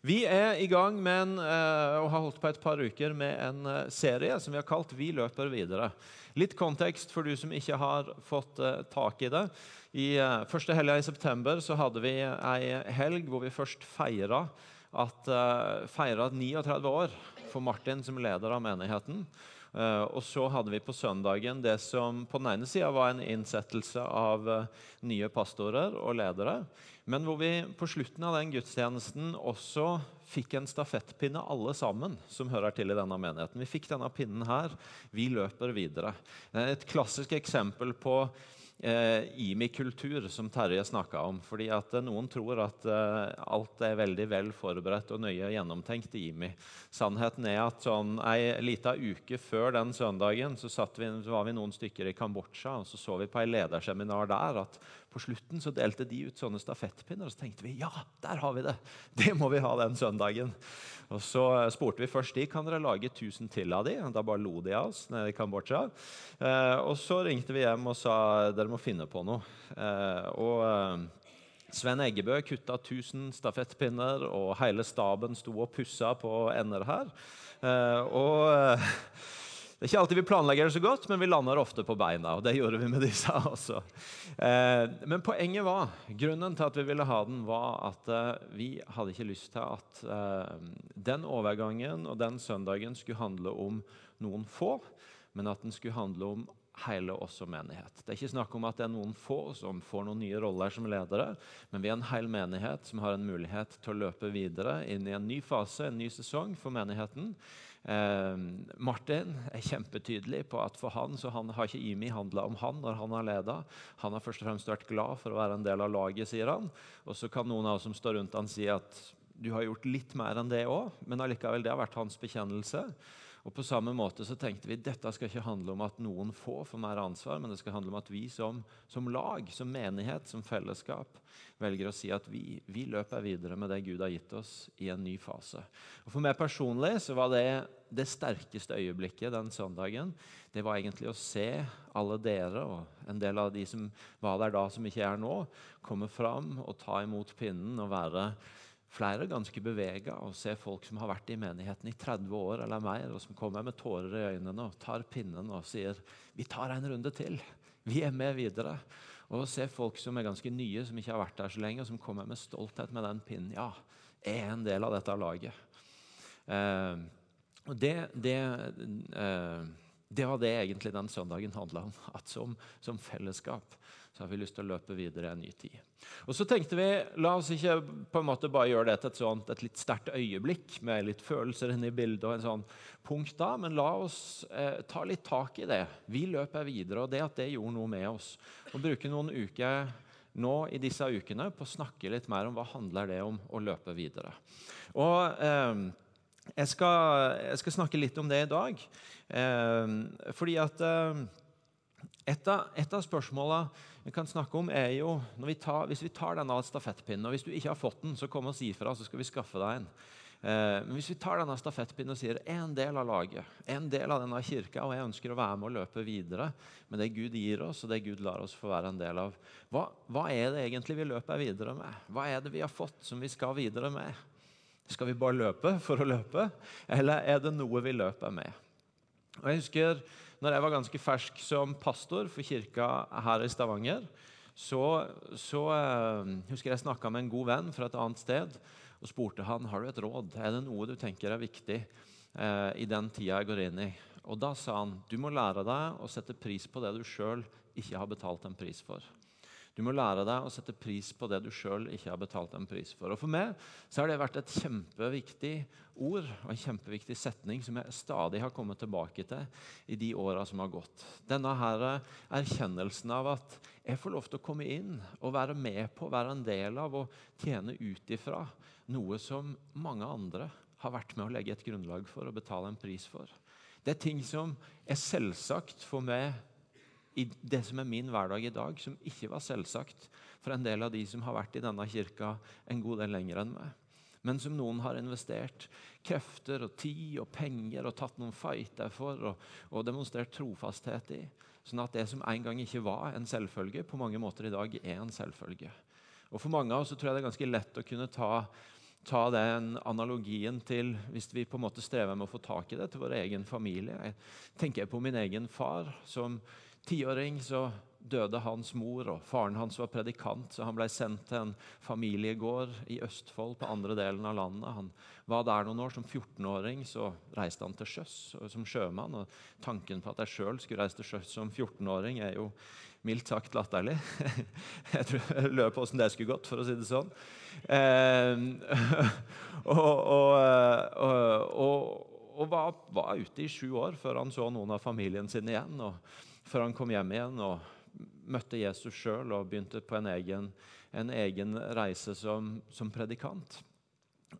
Vi er i gang med en, eh, og har holdt på et par uker med en eh, serie som vi har kalt 'Vi løper videre'. Litt kontekst for du som ikke har fått eh, tak i det. I første helga i september så hadde vi ei helg hvor vi først feira at, feira 39 år for Martin som leder av menigheten. Uh, og så hadde vi på søndagen det som på den ene sida var en innsettelse av uh, nye pastorer og ledere, men hvor vi på slutten av den gudstjenesten også fikk en stafettpinne, alle sammen som hører til i denne menigheten. Vi fikk denne pinnen her. Vi løper videre. Er et klassisk eksempel på eh, IMI-kultur, som Terje snakka om. fordi at eh, Noen tror at eh, alt er veldig vel forberedt og nøye gjennomtenkt i IMI. Sannheten er at sånn ei lita uke før den søndagen så, vi, så, var vi noen stykker i Kambodsja og så så vi på ei lederseminar der at på slutten så delte de ut sånne stafettpinner. Og så tenkte vi ja, der har vi det! Det må vi ha den søndagen. Og Så eh, spurte vi først de kan dere lage 1000 til av de. Da bare lo de av oss nede i Kambodsja. Eh, og så ringte vi hjem og sa dere må finne på noe. Eh, og Sven Eggebø kutta 1000 stafettpinner, og hele staben sto og pussa på ender her. Og det er ikke alltid vi planlegger det så godt, men vi lander ofte på beina. og det gjorde vi med disse også. Eh, men poenget var, grunnen til at vi ville ha den, var at eh, vi hadde ikke lyst til at eh, den overgangen og den søndagen skulle handle om noen få, men at den skulle handle om hele oss som menighet. Det er ikke snakk om at det er noen få som får noen nye roller som ledere, men vi er en hel menighet som har en mulighet til å løpe videre inn i en ny fase, en ny sesong for menigheten. Eh, Martin er kjempetydelig på at for han så han, har ikke IMI handla om han når han har leda. Han har først og fremst vært glad for å være en del av laget, sier han. Og så kan noen av oss som står rundt han si at du har gjort litt mer enn det òg, men allikevel, det har vært hans bekjennelse. Og på samme måte så tenkte vi dette skal ikke handle om at noen få får mer ansvar, men det skal handle om at vi som, som lag, som menighet, som fellesskap velger å si at vi, vi, løper videre med det Gud har gitt oss, i en ny fase. Og For meg personlig så var det det sterkeste øyeblikket den søndagen. Det var egentlig å se alle dere og en del av de som var der da, som ikke er nå, komme fram og ta imot pinnen og være flere ganske bevega og se folk som har vært i menigheten i 30 år eller mer, og som kommer med tårer i øynene og tar pinnen og sier vi tar en runde til. Vi er med videre. Og se folk som er ganske nye, som ikke har vært der så lenge, og som kommer med stolthet med den pinnen. Ja, jeg er en del av dette laget. Eh, det, det, eh, det, var det egentlig den søndagen handla om. At som, som fellesskap så har vi lyst til å løpe videre en ny tid. Og så tenkte vi la oss ikke på en måte bare gjøre det til et, sånt, et litt sterkt øyeblikk med litt følelser inne i bildet, og en sånn punkt da, men la oss eh, ta litt tak i det. Vi løper videre, og det at det gjorde noe med oss. Og bruke noen uker nå i disse ukene på å snakke litt mer om hva handler det om å løpe videre. Og eh, jeg, skal, jeg, skal, snakke litt om det i dag. Eh, fordi at eh, et av, et av spørsmålene vi kan snakke om, er jo vi tar, Hvis vi tar denne stafettpinnen, og hvis du ikke har fått den, så kom og si ifra, så skal vi skaffe deg en. Eh, men hvis vi tar denne stafettpinnen og sier er en del av laget, en del av denne kirka, og jeg ønsker å være med og løpe videre med det Gud gir oss, og det Gud lar oss få være en del av, hva, hva er det egentlig vi løper videre med? Hva er det vi har fått som vi skal videre med? Skal vi bare løpe for å løpe, eller er det noe vi løper med? Og jeg husker når jeg var ganske fersk som pastor for kirka her i Stavanger, så, så uh, husker jeg snakka med en god venn fra et annet sted og spurte han har du et råd. Er det noe du tenker er viktig eh, i den tida jeg går inn i. Og Da sa han du må lære deg å sette pris på det du sjøl ikke har betalt en pris for. Du må lære deg å sette pris på det du sjøl ikke har betalt en pris for. Og For meg så har det vært et kjempeviktig ord og en kjempeviktig setning som jeg stadig har kommet tilbake til i de åra som har gått. Denne her erkjennelsen av at jeg får lov til å komme inn og være med på, være en del av og tjene ut ifra noe som mange andre har vært med å legge et grunnlag for og betale en pris for. Det er ting som er selvsagt for meg i det som er min hverdag i dag, som ikke var selvsagt for en del av de som har vært i denne kirka en god del lenger enn meg. Men som noen har investert krefter og tid og penger og tatt noen fighter for og, og demonstrert trofasthet i. Sånn at det som en gang ikke var en selvfølge, på mange måter i dag er en selvfølge. Og For mange av oss tror jeg det er ganske lett å kunne ta ta den analogien til hvis vi på en måte strever med å få tak i det til vår egen familie. Jeg tenker på min egen far. Som tiåring så døde hans mor, og faren hans var predikant, så han ble sendt til en familiegård i Østfold på andre delen av landet. Han var der noen år. Som 14-åring så reiste han til sjøs som sjømann. og Tanken på at jeg sjøl skulle reise til sjøs som 14-åring, er jo mildt sagt latterlig. Jeg tror jeg løp åssen det skulle gått, for å si det sånn. Eh, og, og, og, og var, var, ute i sju år før han så noen av familien sin igjen. og Før han kom hjem igjen. og møtte Jesus sjøl og begynte på en egen, en egen reise som, som predikant.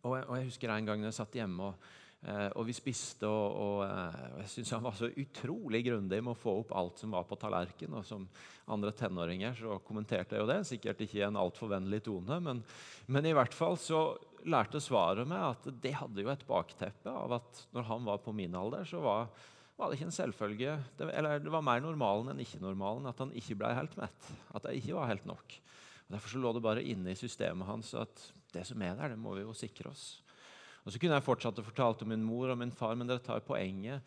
Og jeg, og jeg, husker en gang jeg satt hjemme og, eh, og vi spiste, og, og, eh, jeg syns han var så utrolig grundig med å få opp alt som var på tallerkenen. Og som andre tenåringer så kommenterte jeg jo det, sikkert ikke i en altfor vennlig tone. Men, men, i hvert fall så lærte svaret meg at det hadde jo et bakteppe av at når han var på min alder, så var var det ikke en selvfølge. Det, eller det var mer normalen enn ikke-normalen at han ikke ble helt mett. At det ikke var helt nok. Og derfor så lå det bare inne i systemet hans at det som er der, det må vi jo sikre oss. Og Så kunne jeg fortsatt å fortelle om min mor og min far, men dere tar poenget.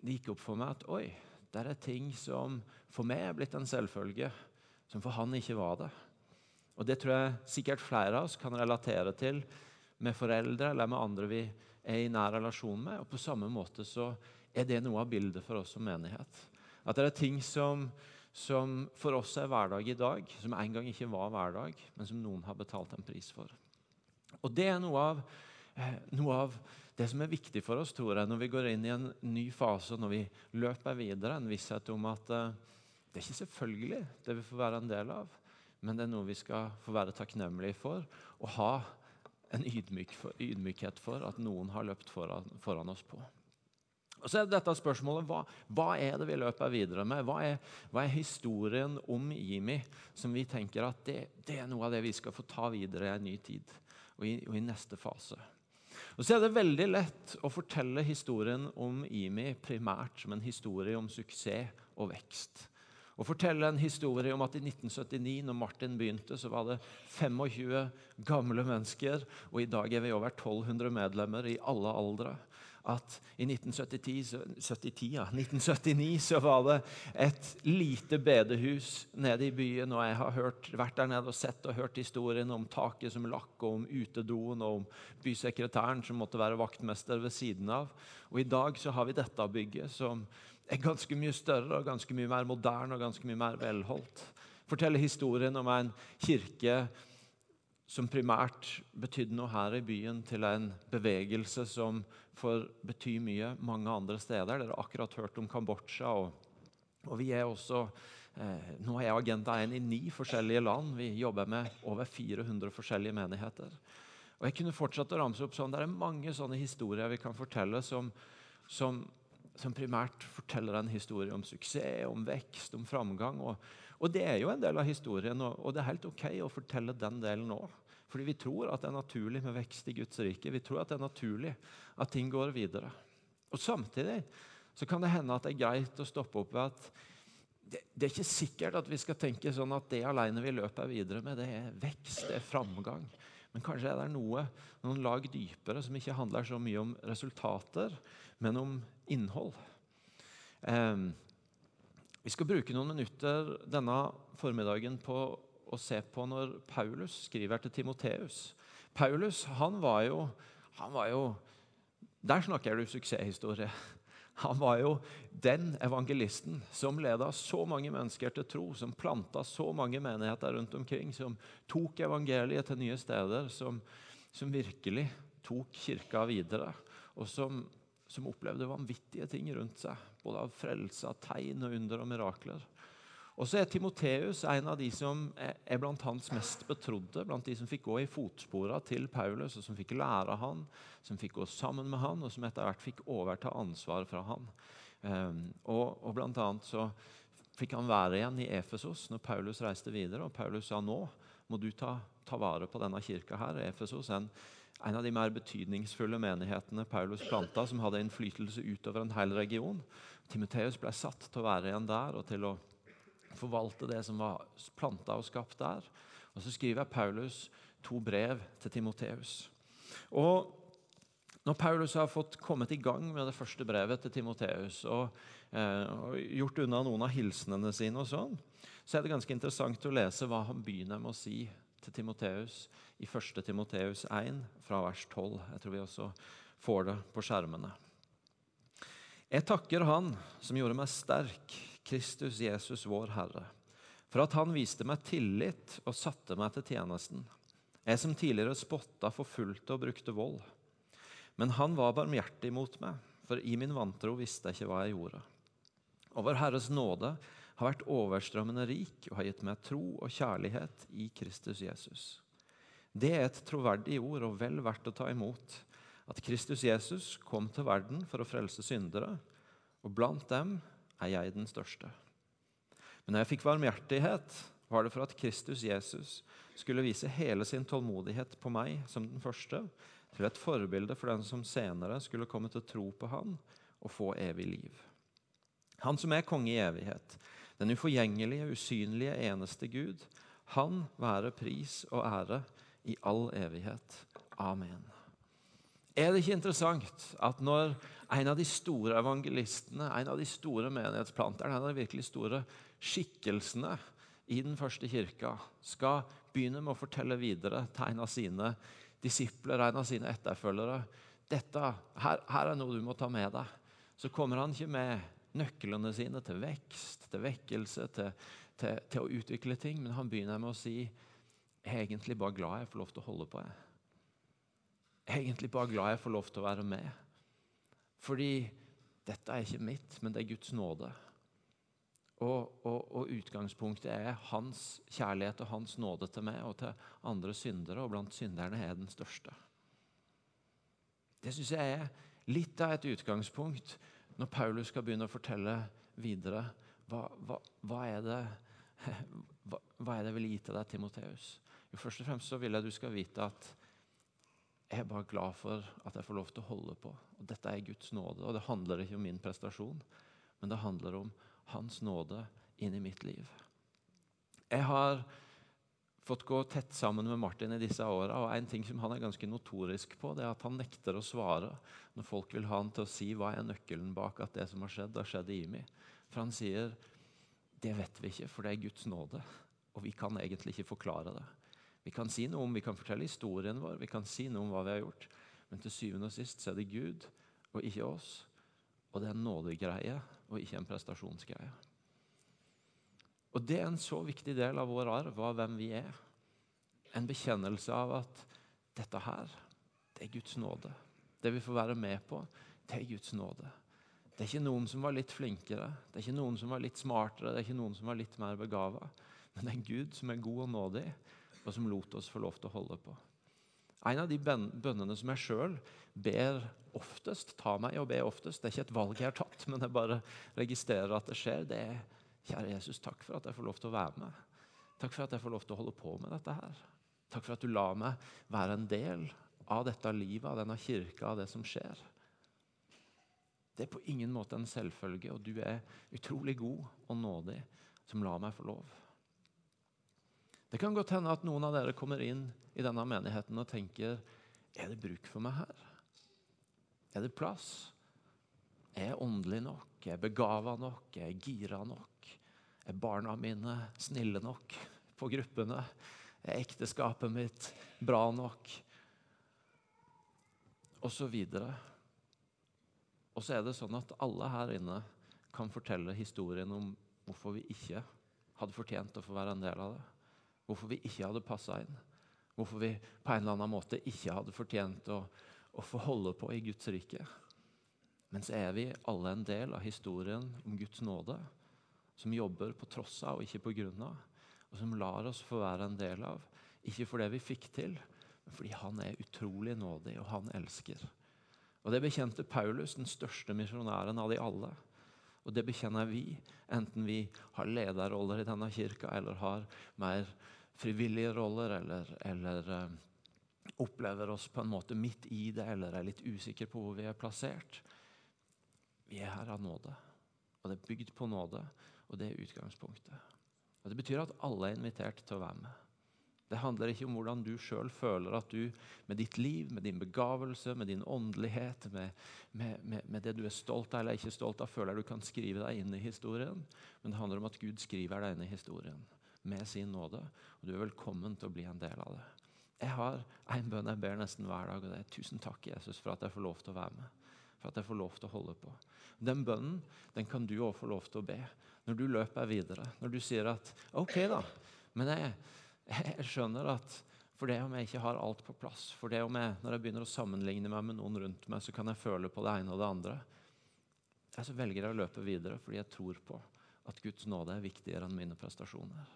Det gikk opp for meg at oi, det er ting som for meg er blitt en selvfølge, som for han ikke var det. Og Det tror jeg sikkert flere av oss kan relatere til med foreldre eller med andre vi er i nær relasjon med. Og På samme måte så er det noe av bildet for oss som menighet. At det er ting som, som for oss er hverdag i dag, som en gang ikke var hverdag, men som noen har betalt en pris for. Og Det er noe av, eh, noe av det som er viktig for oss tror jeg, når vi går inn i en ny fase, når vi løper videre. En visshet om at uh, det er ikke selvfølgelig det vi får være en del av, men det er noe vi skal få være takknemlige for og ha en ydmyk for, ydmykhet for at noen har løpt foran, foran oss på. Og så er dette spørsmålet, hva, hva, er det vi løper videre med? Hva er, hva er historien om Jimmy som vi tenker at det, det, er noe av det vi skal få ta videre i en ny tid og i, og i neste fase? Og så er det veldig lett å fortelle historien om Imi primært som en historie om suksess og vekst. Å fortelle en historie om at i 1979, når Martin begynte, så var det 25 gamle mennesker, og i dag er vi over 1200 medlemmer i alle aldre at i 1970, 70, ja, 1979 så var det et lite bedehus nede i byen. og Jeg har hørt, vært der nede og sett og hørt historien om taket som lakk, og om utedoen og om bysekretæren som måtte være vaktmester ved siden av. Og I dag så har vi dette bygget, som er ganske mye større og ganske mye mer moderne og ganske mye mer velholdt. Forteller historien om en kirke som primært betydde noe her i byen, til en bevegelse som får bety mye mange andre steder. Dere har akkurat hørt om Kambodsja. Og, og vi er også, eh, nå er Agenda 1 i ni forskjellige land. Vi jobber med over 400 forskjellige menigheter. Og jeg kunne fortsatt å ramse opp sånn, Det er mange sånne historier vi kan fortelle som, som, som primært forteller en historie om suksess, om vekst, om framgang. Og, og det er jo en del av historien, og, og det er helt ok å fortelle den delen òg. Fordi vi tror at det er naturlig med vekst i Guds rike. Vi tror at det er naturlig at ting går videre. Og Samtidig så kan det hende at det er greit å stoppe opp ved at det, det, er ikke sikkert at vi skal tenke sånn at det alene vi løper videre med, det er vekst, det er framgang. Men kanskje er det noe noen lag dypere som ikke handler så mye om resultater, men om innhold. Eh, vi skal bruke noen minutter denne formiddagen på å se på når Paulus skriver til Timoteus. Paulus han var jo, han var jo Der snakker du suksesshistorie. Han var jo den evangelisten som leda så mange mennesker til tro, som planta så mange menigheter rundt omkring, som tok evangeliet til nye steder, som, som virkelig tok kirka videre, og som, som opplevde vanvittige ting rundt seg, både av frelse, av tegn og under og mirakler. Og så er Timoteus en av de som er blant hans mest betrodde. Blant de som fikk gå i fotsporene til Paulus, og som fikk lære han, som fikk gå sammen med han, og som etter hvert fikk overta ansvar fra han. Um, og, og blant annet så fikk han være igjen i Efesos når Paulus reiste videre. Og Paulus sa nå må du ta, ta vare på denne kirka her. Efesos en, en av de mer betydningsfulle menighetene Paulus planta, som hadde innflytelse utover en hel region. Timoteus ble satt til å være igjen der og til å forvalte det som var planta og skapt der. Og Så skriver Paulus to brev til Timoteus. Og når Paulus har fått kommet i gang med det første brevet til Timoteus og, eh, og gjort unna noen av hilsenene sine, og sånn, så er det ganske interessant å lese hva han begynner med å si til Timoteus i 1. Timoteus 1, fra vers 12. Jeg tror vi også får det på skjermene. Jeg takker Han som gjorde meg sterk, Kristus Jesus vår Herre, for at Han viste meg tillit og satte meg til tjenesten. Jeg som tidligere spotta, forfulgte og brukte vold. Men han var barmhjertig mot meg, for i min vantro visste jeg ikke hva jeg gjorde. Og Vår Herres nåde har vært overstrømmende rik og har gitt meg tro og kjærlighet i Kristus Jesus. Det er et troverdig ord og vel verdt å ta imot, at Kristus Jesus kom til verden for å frelse syndere, og blant dem er jeg den største. Men når jeg fikk varmhjertighet, var det for at Kristus Jesus skulle vise hele sin tålmodighet på meg som den første, til et forbilde for den som senere skulle komme til å tro på Han og få evig liv. Han som er konge i evighet, den uforgjengelige, usynlige, eneste Gud, han være pris og ære i all evighet. Amen. Er det ikke interessant at når en av de store evangelistene, en av de store menighetsplanterne, en av de virkelig store skikkelsene i den første kirka, skal begynne med å fortelle videre til en av sine disipler, en av sine etterfølgere dette, her, her er noe du må ta med deg. Så kommer han ikke med nøklene sine til vekst, til vekkelse, til, til, til, å utvikle ting, men han begynner med å si egentlig bare glad jeg får lov til å holde på. Jeg, egentlig bare glad jeg får lov til å være med. Fordi dette er ikke mitt, men det er Guds nåde. Og, og, og, utgangspunktet er hans kjærlighet og hans nåde til meg og til andre syndere, og blant synderne er jeg den største. Det syns jeg er litt av et utgangspunkt når Paulus skal begynne å fortelle videre. Hva, hva, hva, er, det, hva, er det jeg vil gi til deg, Timoteus? Først og fremst så vil jeg du skal vite at jeg er bare glad for at jeg får lov til å holde på. Og Dette er Guds nåde. og Det handler ikke om min prestasjon, men det handler om hans nåde inn i mitt liv. Jeg har fått gå tett sammen med Martin i disse åra. Og en ting som han er ganske notorisk på, det er at han nekter å svare når folk vil ha han til å si hva er nøkkelen bak at det som har skjedd, har skjedd i Imi. For han sier det vet vi ikke, for det er Guds nåde. Og vi kan egentlig ikke forklare det. Vi kan si noe om, vi kan fortelle historien vår, vi kan si noe om hva vi har gjort. Men til syvende og sist så er det Gud og ikke oss. Og det er en nådegreie og ikke en prestasjonsgreie. Og Det er en så viktig del av vår arv av hvem vi er. En bekjennelse av at dette her, det er Guds nåde. Det vi får være med på, det er Guds nåde. Det er ikke noen som var litt flinkere, det er ikke noen som var litt smartere, det er ikke noen som var litt mer begava. Men det er Gud som er god og nådig, og som lot oss få lov til å holde på. En av de bønnene som jeg sjøl ber oftest, tar meg i å be oftest, det er ikke et valg jeg har tatt, men jeg bare registrerer at det skjer, det er Kjære Jesus, takk for at jeg får lov til å være med. Takk for at jeg får lov til å holde på med dette her. Takk for at du lar meg være en del av dette livet, av denne kirka, av det som skjer. Det er på ingen måte en selvfølge, og du er utrolig god og nådig som lar meg få lov. Det kan godt hende at noen av dere kommer inn i denne menigheten og tenker er det bruk for meg her? Er det plass? Er jeg åndelig nok? Er jeg begava nok? Er jeg gira nok? Er barna mine snille nok på gruppene? Er ekteskapet mitt bra nok? Og så videre. Og så er det sånn at alle her inne kan fortelle historien om hvorfor vi ikke hadde fortjent å få være en del av det. Hvorfor vi ikke hadde passa inn. Hvorfor vi på en eller annen måte ikke hadde fortjent å, å få holde på i Guds rike. Men så er vi alle en del av historien om Guds nåde, som jobber på tross av og ikke på grunn av, og som lar oss få være en del av. Ikke for det vi fikk til, men fordi han er utrolig nådig, og han elsker. Og Det bekjente Paulus, den største misjonæren av de alle. Og det bekjenner vi, enten vi har lederroller i denne kirka eller har mer frivillige roller, eller, eller uh, opplever oss på en måte midt i det, eller er litt usikre på hvor vi er plassert. Vi er her av nåde, og det er bygd på nåde, og det er utgangspunktet. Og Det betyr at alle er invitert til å være med. Det handler ikke om hvordan du sjøl føler at du med ditt liv, med din begavelse, med din åndelighet, med, med, med, med, det du er stolt av eller ikke stolt av, føler du kan skrive deg inn i historien. Men det handler om at Gud skriver deg inn i historien med sin nåde. Og du er velkommen til å bli en del av det. Jeg har en bønn jeg ber nesten hver dag, og det er tusen takk, Jesus, for at jeg får lov til å være med. For at jeg får lov til å holde på. Den bønnen den kan du òg få lov til å be når du løper videre. Når du sier at OK, da, men jeg, jeg skjønner at for det om jeg ikke har alt på plass, for det om jeg, når jeg begynner å sammenligne meg med noen rundt meg, så kan jeg føle på det ene og det andre. Jeg så velger jeg å løpe videre fordi jeg tror på at Guds nåde er viktigere enn mine prestasjoner.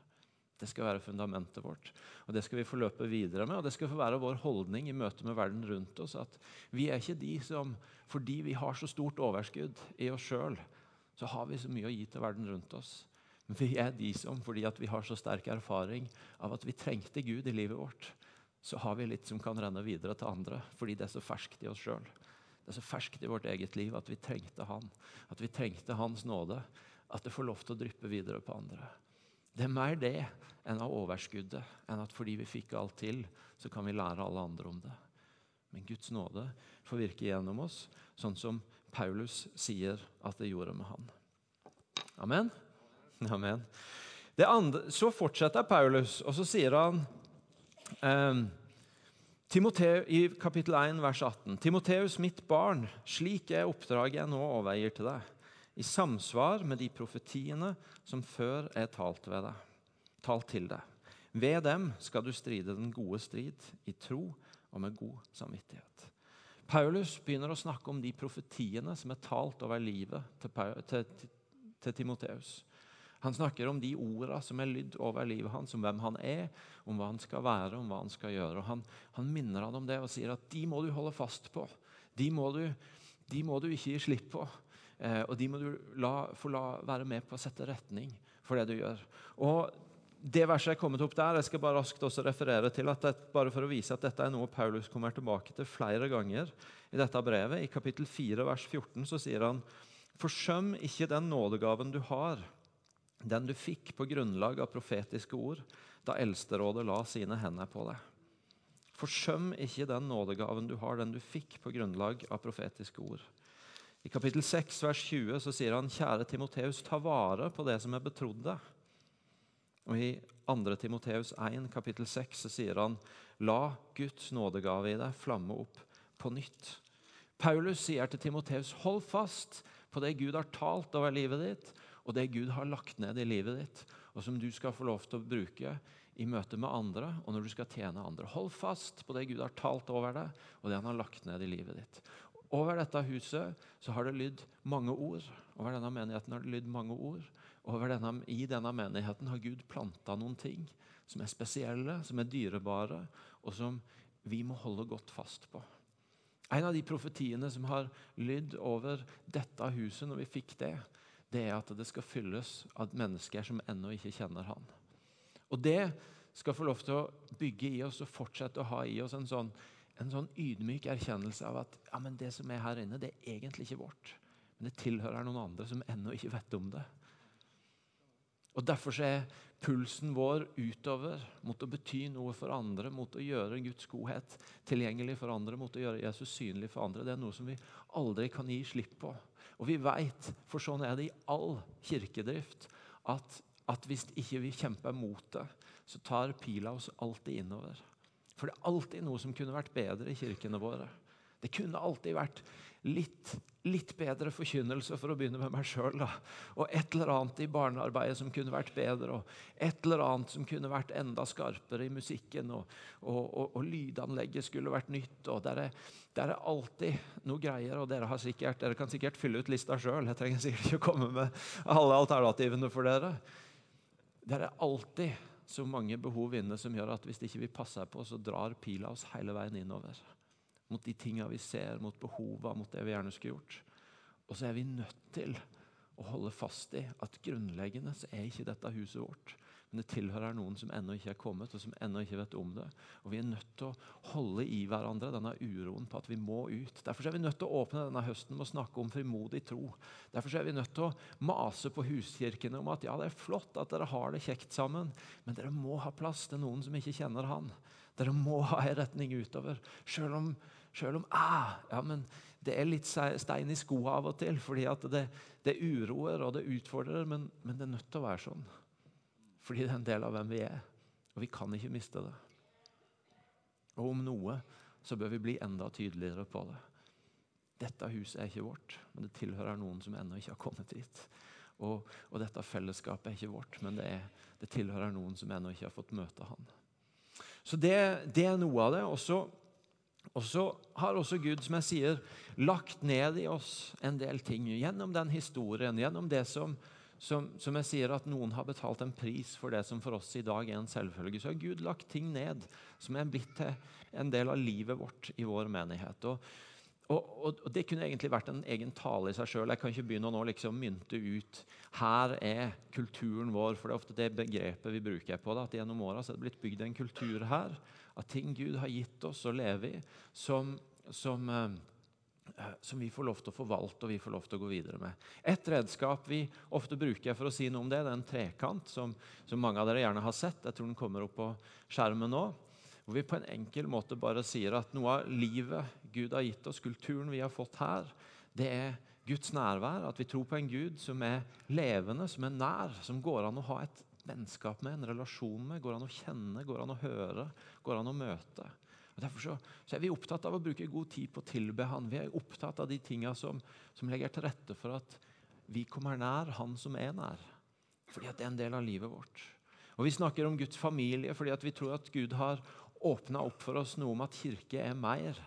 Det skal være fundamentet vårt. Og Det skal vi få løpe videre med, og det skal få være vår holdning i møte med verden rundt oss. At vi er ikke de som, fordi vi har så stort overskudd i oss sjøl, så har vi så mye å gi til verden rundt oss. Vi er de som, fordi vi har så sterk erfaring av at vi trengte Gud i livet vårt, så har vi litt som kan renne videre til andre, fordi det er så ferskt i oss sjøl. Det er så ferskt i vårt eget liv at vi trengte Han. At vi trengte Hans nåde. At det får lov til å dryppe videre på andre. Det er mer det enn av overskuddet, enn at fordi vi fikk alt til, så kan vi lære alle andre om det. Men Guds nåde får virke gjennom oss, sånn som Paulus sier at det gjorde med han. Amen. Amen. Andre, så fortsetter Paulus, og så sier han eh, Timoteu, i kapittel 1, vers 18.: Timoteus, mitt barn, slik er oppdraget jeg nå overgir til deg, i samsvar med de profetiene som før er talt, deg, talt til deg. Ved dem skal du stride den gode strid, i tro og med god samvittighet. Paulus begynner å snakke om de profetiene som er talt over livet til, til, til, til Timoteus. Han snakker om de ordene som er lydd over livet hans, om hvem han er, om hva han skal være, om hva han skal gjøre. Og han, han minner han om det og sier at de må du holde fast på. De må du, de må du ikke gi slipp på. Eh, og de må du la, få la være med på å sette retning for det du gjør. Og det verset er kommet opp der, jeg skal bare raskt også referere til at det, bare for å vise at dette er noe Paulus kommer tilbake til flere ganger i dette brevet. I kapittel 4, vers 14 så sier han Forsøm ikke den nådegaven du har den du fikk på grunnlag av profetiske ord da Eldsterådet la sine hender på deg. Forsøm ikke den nådegaven du har, den du fikk på grunnlag av profetiske ord. I kapittel 6, vers 20 så sier han, kjære Timoteus, ta vare på det som er betrodd deg. Og I 2. Timoteus 1, kapittel 6, så sier han, la Guds nådegave i deg flamme opp på nytt. Paulus sier til Timoteus, hold fast på det Gud har talt over livet ditt, og det Gud har lagt ned i livet ditt, og som du skal få lov til å bruke i møte med andre og når du skal tjene andre. Hold fast på det Gud har talt over deg, og det han har lagt ned i livet ditt. Over dette huset så har det lydd mange ord. Over denne menigheten har det lydd mange ord. Denne, I denne menigheten har Gud planta noen ting som er spesielle, som er dyrebare, og som vi må holde godt fast på. En av de profetiene som har lydd over dette huset når vi fikk det, det er at det skal fylles av mennesker som ennå ikke kjenner Han. Og det skal få lov til å bygge i oss og fortsette å ha i oss en sånn, en sånn ydmyk erkjennelse av at ja, det som er her inne, det er egentlig ikke vårt. Men det tilhører noen andre som ennå ikke vet om det. Og Derfor er pulsen vår utover mot å bety noe for andre, mot å gjøre Guds godhet tilgjengelig for andre, mot å gjøre Jesus synlig for andre. Det er noe som vi aldri kan gi slipp på. Og vi veit, for sånn er det i all kirkedrift, at, at hvis ikke vi kjemper mot det, så tar pila oss alltid innover. For det er alltid noe som kunne vært bedre i kirkene våre. Det kunne alltid vært litt, litt bedre forkynnelse, for å begynne med meg sjøl. Og et eller annet i barnearbeidet som kunne vært bedre. Og et eller annet som kunne vært enda skarpere i musikken. Og, og, og, og lydanlegget skulle vært nytt. og der er, der er, alltid noe greier. Og dere, sikkert, dere kan sikkert fylle ut lista sjøl. Jeg trenger sikkert ikke å komme med alle alternativene for dere. Det er alltid så mange behov inne som gjør at hvis ikke vi passer på, så drar pila oss hele veien innover mot de tingene vi ser, mot behova, mot det vi gjerne skulle gjort. Og så er vi nødt til å holde fast i at grunnleggende så er ikke dette huset vårt. men det tilhører noen som ennå ikke er kommet, og som ennå ikke vet om det. Og Vi er nødt til å holde i hverandre denne uroen på at vi må ut. Derfor er vi nødt til å åpne denne høsten med å snakke om frimodig tro. Derfor er vi nødt til å mase på huskirkene om at ja, det er flott at dere har det kjekt sammen, men dere må ha plass til noen som ikke kjenner Han. Dere må ha en retning utover. Selv om, selv om ah, ja, men det er litt stein i skoa av og til, fordi det, det, uroer og det utfordrer, men, men det er nødt til å være sånn. Fordi det er en del av hvem vi er. Og vi kan ikke miste det. Og om noe så bør vi bli enda tydeligere på det. Dette huset er ikke vårt, men det tilhører noen som ennå ikke har kommet hit. Og, og dette fellesskapet er ikke vårt, men det, er, det, tilhører noen som ennå ikke har fått møte han. Så det, det er noe av det. Og så har også Gud, som jeg sier, lagt ned i oss en del ting gjennom den historien, gjennom det som, som, som, jeg sier at noen har betalt en pris for det som for oss i dag er en selvfølge, så har Gud lagt ting ned som er blitt til en del av livet vårt i vår menighet. Og, og, og, og Det kunne egentlig vært en egen tale i seg sjøl. Jeg kan ikke begynne å nå liksom mynte ut her er kulturen vår. For det er ofte det begrepet vi bruker på det. At gjennom åra er det blitt bygd en kultur her av ting Gud har gitt oss å leve i, som, som eh, Eh, som vi får lov til å forvalte og vi får lov til å gå videre med. Et redskap vi ofte bruker for å si noe om det, det er en trekant som, som, mange av dere gjerne har sett. Jeg tror den kommer opp på skjermen nå. Hvor vi på en enkel måte bare sier at noe av livet Gud har gitt oss, kulturen vi har fått her, det er Guds nærvær. At vi tror på en Gud som er levende, som er nær, som går an å ha et vennskap med, en relasjon med, går an å kjenne, går an å høre, går an å møte. Og Derfor så, så, er vi opptatt av å bruke god tid på å tilbe Han. Vi er opptatt av de tingene som, som, legger til rette for at vi kommer nær Han som er nær. Fordi at det er en del av livet vårt. Og Vi snakker om Guds familie fordi at vi tror at Gud har åpna opp for oss noe om at kirke er mer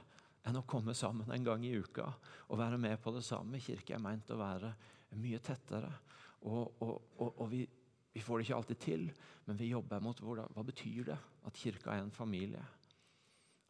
enn å komme sammen en gang i uka og være med på det samme. Kirke er meint å være mye tettere. Og, og, og, og vi, vi, får det ikke alltid til, men vi jobber mot hva, hva betyr det at kirka er en familie.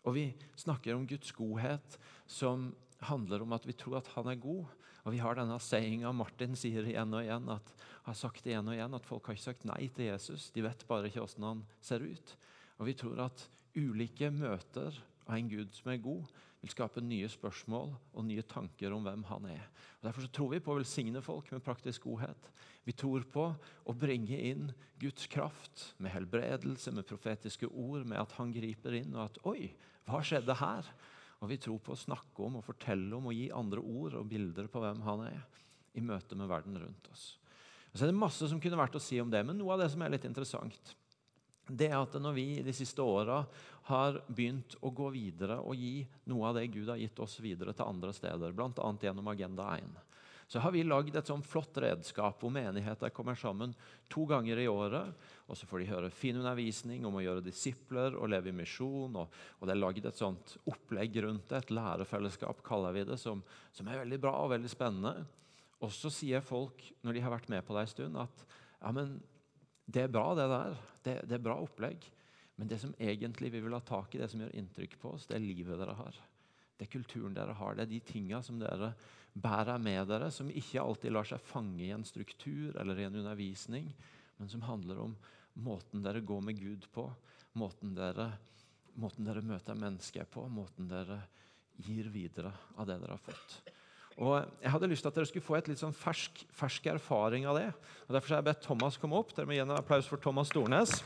Og vi snakker om Guds godhet som handler om at vi tror at han er god. Og vi har denne sayinga Martin sier igjen og igjen, at, har sagt igjen og igjen, at folk har ikke sagt nei til Jesus. De vet bare ikke hvordan han ser ut. Og vi tror at ulike møter av en Gud som er god, vil skape nye spørsmål og nye tanker om hvem han er. Og Derfor tror vi på å velsigne folk med praktisk godhet. Vi tror på å bringe inn Guds kraft med helbredelse, med profetiske ord, med at han griper inn, og at Oi, hva skjedde her? Og vi tror på å snakke om og fortelle om og gi andre ord og bilder på hvem han er, i møte med verden rundt oss. Og så er det masse som kunne vært å si om det, men noe av det som er litt interessant, det er at når vi de siste åra har begynt å gå videre og gi noe av det Gud har gitt oss videre til andre steder, bl.a. gjennom Agenda 1, så har vi lagd et sånn flott redskap hvor menigheter kommer sammen to ganger i året. og Så får de høre fin undervisning om å gjøre disipler og leve i misjon. Og, og, det er lagd et sånt opplegg rundt det, et lærefellesskap kaller vi det, som, som er veldig bra og veldig spennende. Og så sier folk, når de har vært med på det en stund, at ja, men det er bra, det der. Det, det er bra opplegg. Men det som egentlig vi vil ha tak i, det som gjør inntrykk på oss, det er livet dere har. Det er kulturen dere har. Det er de tinga som dere bærer med dere, som ikke alltid lar seg fange i en struktur eller i en undervisning, men som handler om måten dere går med Gud på, måten dere, måten dere møter mennesker på, måten dere gir videre av det dere har fått. Og Jeg hadde lyst til at dere skulle få et litt sånn fersk, fersk erfaring av det. og Derfor har jeg bedt Thomas komme opp. Dere må gi en applaus for Thomas Stornes.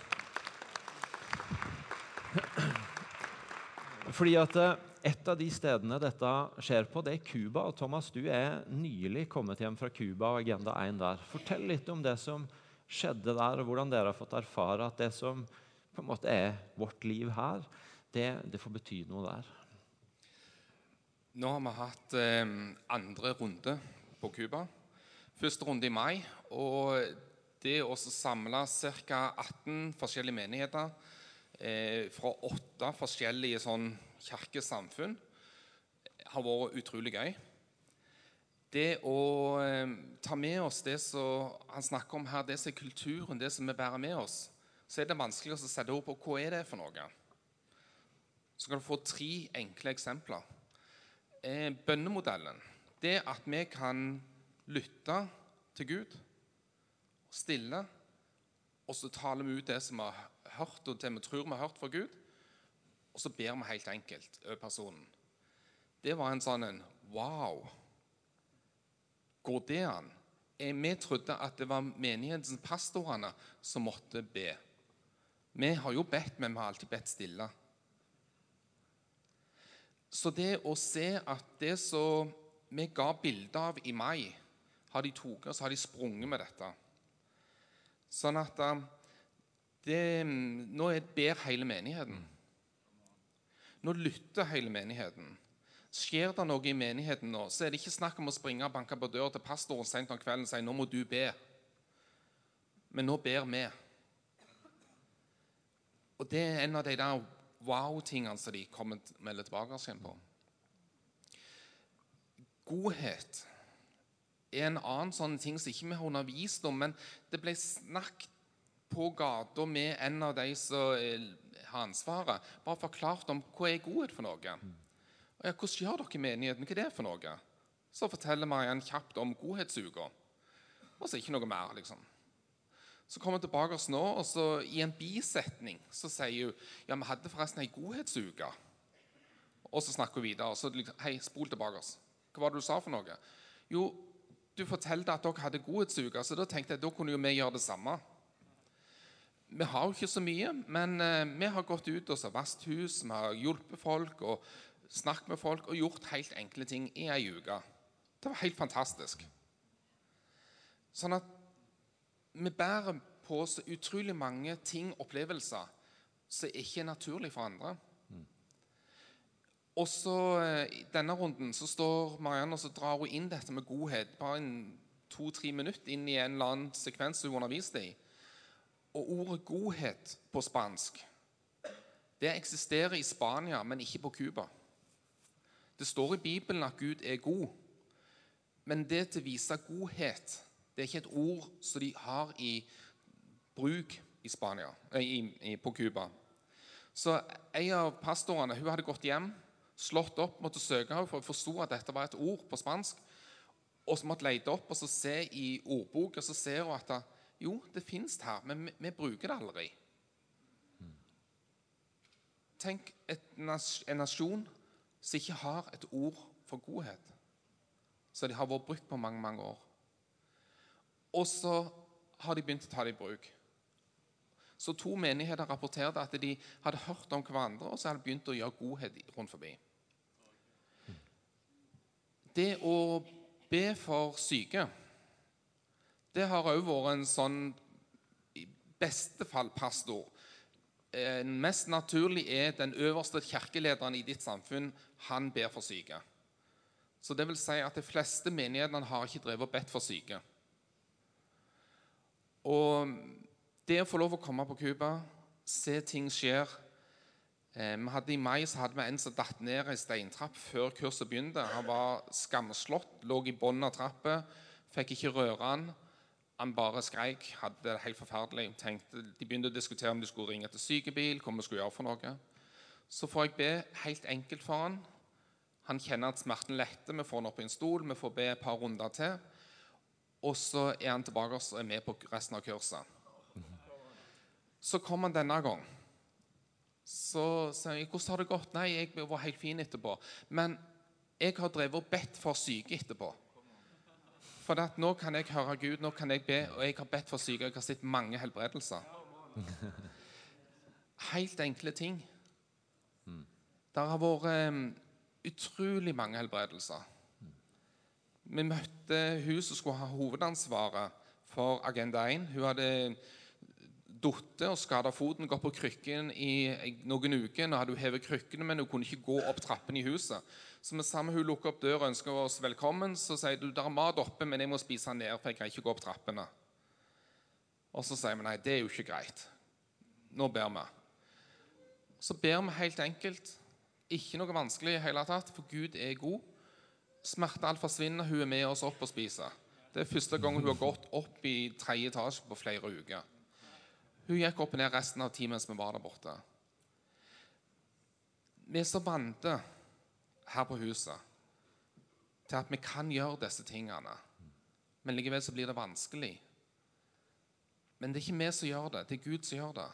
Fordi at eh, et av de stedene dette skjer på, det er Cuba. Thomas, du er nylig kommet hjem fra Cuba og Agenda 1 der. Fortell litt om det som skjedde der, og hvordan dere har fått erfare at det som på en måte er vårt liv her, det, det får bety noe der. Nå har vi hatt eh, andre runde på Cuba. Første runde i mai. Og det å samle ca. 18 forskjellige menigheter eh, fra åtte forskjellige sånn kirkesamfunn har vært utrolig gøy. Det å eh, ta med oss det som han snakker om her, det som er kulturen, det som vi bærer med oss, så er det vanskelig å sette ord på hva er det for noe. Så kan du få tre enkle eksempler. Eh, bønnemodellen. Det at vi kan lytte til Gud, stille og så taler vi ut det som vi har hørt, og det vi tror vi har hørt fra Gud. Og så ber vi helt enkelt over personen. Det var en sånn en Wow! Går det an? Vi trodde at det var menighetens pastorene som måtte be. Vi har jo bedt, men vi har alltid bedt stille. Så det å se at det som vi ga bilde av i mai, har de tatt og så har de sprunget med dette. Sånn at eh, det, Nå ber hele menigheten. Nå lytter hele menigheten. Skjer det noe i menigheten nå, så er det ikke snakk om å springe og banke på døra til pastoren sent om kvelden og si 'nå må du be'. Men nå ber vi. Og det er en av de der wow-tingene som de kommer melder tilbake igjen på. Godhet er en annen sånn ting som ikke vi har undervist om, men det ble snakket på gata med en av de som har ansvaret. Bare forklart om hva er godhet for noe. Og ja, Hvordan gjør dere menigheten? Hva er det for noe? Så forteller Mariann kjapt om godhetsuka. Og så ikke noe mer, liksom. Så kommer hun tilbake oss nå, og så i en bisetning så sier hun ja, vi hadde forresten ei godhetsuke. Og så snakker hun videre. så liksom, Hei, spol tilbake. oss. Hva var det du sa for noe? Jo, du fortalte at dere hadde godhetsuke, så da tenkte jeg da kunne jo vi gjøre det samme. Vi har jo ikke så mye, men eh, vi har gått ut og vasket hus, vi har hjulpet folk og snakket med folk og gjort helt enkle ting i ei uke. Det var helt fantastisk. Sånn at vi bærer på så utrolig mange ting, opplevelser, som ikke er naturlig for andre. Og så eh, I denne runden så står Marianne og så drar hun inn dette med godhet bare to-tre minutter inn i en eller annen sekvens hun underviste i. Og ordet 'godhet' på spansk det eksisterer i Spania, men ikke på Cuba. Det står i Bibelen at Gud er god, men det til å vise godhet det er ikke et ord som de har i bruk i Spania, i, på Cuba. Så en av pastorene hun hadde gått hjem, slått opp, måtte søke henne, for hun forsto at dette var et ord på spansk. Og så måtte lete opp og så se i ordboka, så ser hun at jo, det fins her, men vi, vi, bruker det aldri. Tenk et, en nasjon som ikke har et ord for godhet. som de har vært brukt på mange, mange år. Og så har de begynt å ta det i bruk. Så to menigheter rapporterte at de hadde hørt om hverandre og så hadde de begynt å gjøre godhet rundt forbi. Det å be for syke det har òg vært en sånn i beste fall pastor. Eh, mest naturlig er den øverste kirkelederen i ditt samfunn. Han ber for syke. Så det vil si at De fleste menighetene har ikke drevet og bedt for syke. Og det å få lov å komme på Cuba, se ting skjer eh, vi hadde I mai så hadde vi en som datt ned ei steintrapp før kurset begynte. Han var skamslått, lå i bunnen av trappa, fikk ikke røre han. Han bare skreik, hadde det helt forferdelig. Tenkte, de begynte å diskutere om de skulle ringe til sykebil. hva vi skulle gjøre for noe. Så får jeg be helt enkelt for han. Han kjenner at smerten letter. Vi får han opp i en stol. Vi får be et par runder til. Og så er han tilbake og er med på resten av kurset. Så kom han denne gang. Så sier jeg 'Hvordan har det gått?' 'Nei, jeg var helt fin etterpå.' Men jeg har drevet og bedt for syke etterpå. For at nå kan jeg høre Gud, nå kan jeg be, og jeg har bedt for syke. Jeg har sett mange helbredelser. Helt enkle ting. Det har vært um, utrolig mange helbredelser. Vi møtte hun som skulle ha hovedansvaret for Agenda 1. Hun hadde falt og skada foten, gått på krykken i noen uker. Nå hadde hun hevet krykkene, men hun kunne ikke gå opp trappene i huset. Så med sammen hun lukker opp døra og ønsker oss velkommen. Så sier du der er mat oppe, men jeg må spise ned, for jeg kan ikke gå opp trappene. Og så sier vi nei, det er jo ikke greit. Nå ber vi. Så ber vi helt enkelt. Ikke noe vanskelig i hele tatt, for Gud er god. Smertealt forsvinner, hun er med oss opp og spiser. Det er første gang hun har gått opp i tredje etasje på flere uker. Hun gikk opp og ned resten av tiden mens vi var der borte. Vi er så vante her på huset til at vi kan gjøre disse tingene. Men likevel så blir det vanskelig. Men det er ikke vi som gjør det, det er Gud som gjør det.